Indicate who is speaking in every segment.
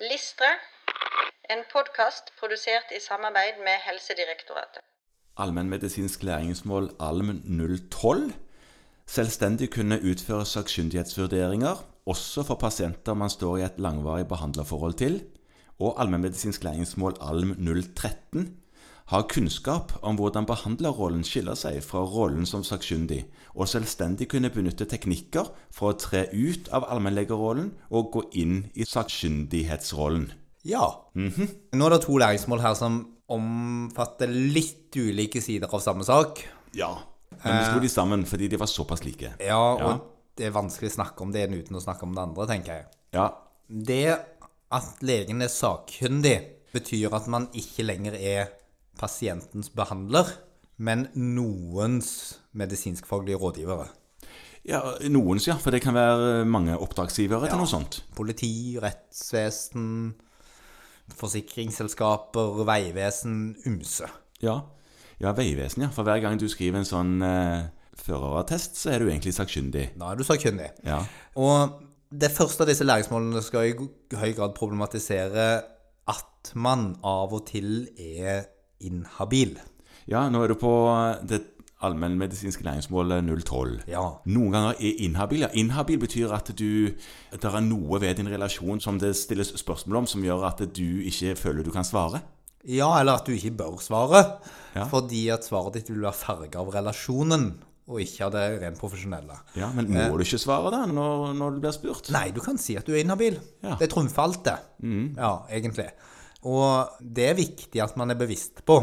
Speaker 1: Listre, en podkast produsert i samarbeid med Helsedirektoratet.
Speaker 2: Allmennmedisinsk læringsmål ALM 012. Selvstendig kunne utføre sakkyndighetsvurderinger, også for pasienter man står i et langvarig behandlerforhold til. Og allmennmedisinsk læringsmål ALM 013. Ha kunnskap om hvordan behandlerrollen skiller seg fra rollen som sakkyndig, og selvstendig kunne benytte teknikker for å tre ut av allmennlegerrollen og gå inn i sakkyndighetsrollen.
Speaker 3: Ja. Nå er det to læringsmål her som omfatter litt ulike sider av samme sak.
Speaker 2: Ja. Men vi slo de sammen fordi de var såpass like.
Speaker 3: Ja, og
Speaker 2: Ja.
Speaker 3: det er vanskelig å snakke om det ene uten å snakke om det andre, tenker jeg.
Speaker 2: Ja.
Speaker 3: Det at legen er sakkyndig, betyr at man ikke lenger er pasientens behandler, men noens medisinskfaglige rådgivere.
Speaker 2: ja noens, ja. For det kan være mange oppdragsgivere til noe sånt.
Speaker 3: Politi, rettsvesen, forsikringsselskaper, veivesen, ymse.
Speaker 2: Ja. ja, veivesen, ja. For hver gang du skriver en sånn eh, førerattest, så er du egentlig sakkyndig.
Speaker 3: Da er du sakkyndig.
Speaker 2: Ja.
Speaker 3: Og det første av disse læringsmålene skal i høy grad problematisere at man av og til er inhabil.
Speaker 2: ja, nå er du på det allmennmedisinske læringsmålet 012.
Speaker 3: Ja.
Speaker 2: Noen ganger er inhabil. Ja, inhabil betyr at du Det er noe ved din relasjon som det stilles spørsmål om, som gjør at du ikke føler du kan svare.
Speaker 3: Ja, eller at du ikke bør svare.
Speaker 2: Ja.
Speaker 3: Fordi at svaret ditt vil være farga av relasjonen, og ikke av det rent profesjonelle.
Speaker 2: Ja, Men må du ikke svare da, når, når du blir spurt?
Speaker 3: Nei, du kan si at du er inhabil.
Speaker 2: Ja.
Speaker 3: Det trumfer alt, det. Ja, egentlig. Og det er viktig at man er bevisst på.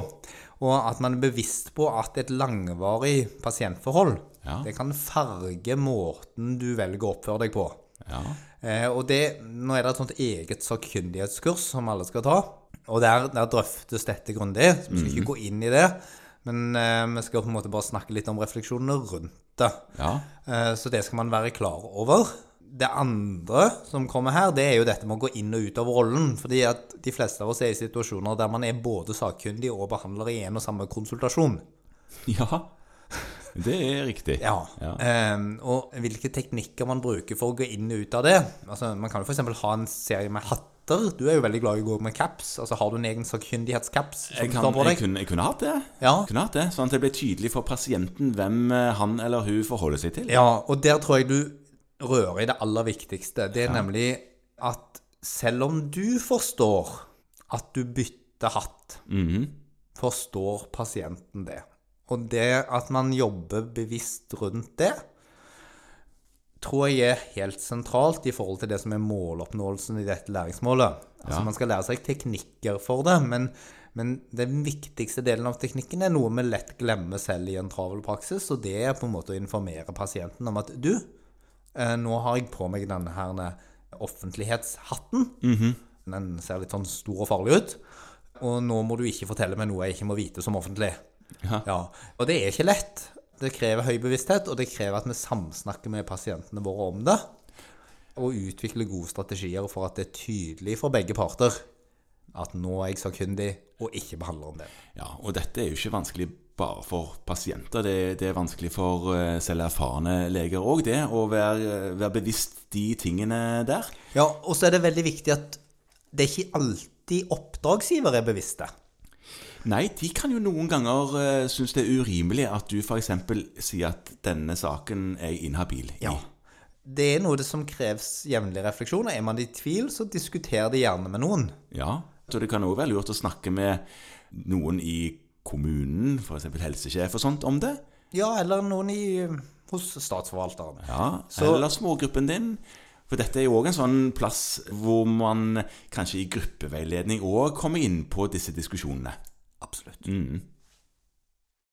Speaker 3: Og at man er bevisst på at et langvarig pasientforhold
Speaker 2: Ja.
Speaker 3: det kan farge måten du velger å oppføre deg på.
Speaker 2: Ja.
Speaker 3: Eh, og det, Nå er det et sånt eget sakkyndighetskurs som alle skal ta. Og der, der drøftes dette grundig. Så vi skal ikke gå inn i det. Men eh, vi skal på en måte bare snakke litt om refleksjonene rundt det.
Speaker 2: Ja.
Speaker 3: Eh, Så det skal man være klar over. Det andre som kommer her, det er jo dette med å gå inn og ut av rollen. Fordi at de fleste av oss er i situasjoner der man er både sakkyndig og behandler i en og samme konsultasjon.
Speaker 2: ja. Det er riktig.
Speaker 3: Ja.
Speaker 2: Ja.
Speaker 3: Um, og hvilke teknikker man bruker for å gå inn og ut av det. Altså, man kan jo f.eks. ha en serie med hatter. Du er jo veldig glad i å gå med caps. Altså, Har du en egen sakkyndighetscaps
Speaker 2: Jeg, kan, jeg, kunne, jeg kunne hatt det.
Speaker 3: Ja.
Speaker 2: Kunne hatt det, Sånn at det blir tydelig for pasienten hvem eh, han eller hun forholder seg til.
Speaker 3: Ja, og der tror jeg du rører i det aller viktigste. Det er nemlig at selv om du forstår at du bytter hatt,
Speaker 2: Mhm.
Speaker 3: forstår pasienten det. Og det at man jobber bevisst rundt det, tror jeg er helt sentralt i forhold til det som er måloppnåelsen i dette læringsmålet. Altså
Speaker 2: Ja.
Speaker 3: Man skal lære seg teknikker for det, men, men den viktigste delen av teknikken er noe vi lett glemmer selv i en travel praksis, og det er på en måte å informere pasienten om at du, nå har jeg på meg denne her offentlighetshatten. Den ser litt sånn stor og farlig ut. Og nå må du ikke fortelle meg noe jeg ikke må vite som offentlig.
Speaker 2: Ja.
Speaker 3: Og det er ikke lett. Det krever høy bevissthet, og det krever at vi samsnakker med pasientene våre om det. Og utvikler gode strategier for at det er tydelig for begge parter at nå er jeg sakkyndig, og ikke behandler om det.
Speaker 2: Ja, og dette er jo ikke vanskelig bare for pasienter. Det, det er vanskelig for eh, selv erfarne leger òg, det. Å være, være bevisst de tingene der.
Speaker 3: Ja, og så er det veldig viktig at det er ikke alltid oppdragsgiver er bevisste.
Speaker 2: Nei, de kan jo noen ganger uh, synes det er urimelig at du f.eks. sier at denne saken er inhabil.
Speaker 3: Ja. Det er noe det som kreves jevnlig refleksjon, og er man i tvil, så diskuter det gjerne med noen.
Speaker 2: Ja, så det kan òg være lurt å snakke med noen i kommunen, f.eks. helsesjef og sånt, om det.
Speaker 3: Ja, eller noen i, hos statsforvalteren.
Speaker 2: Ja,
Speaker 3: Så-
Speaker 2: Eller smågruppen din. For dette er jo òg en sånn plass hvor man kanskje i gruppeveiledning òg kommer inn på disse diskusjonene.
Speaker 3: Absolutt.
Speaker 2: Mm.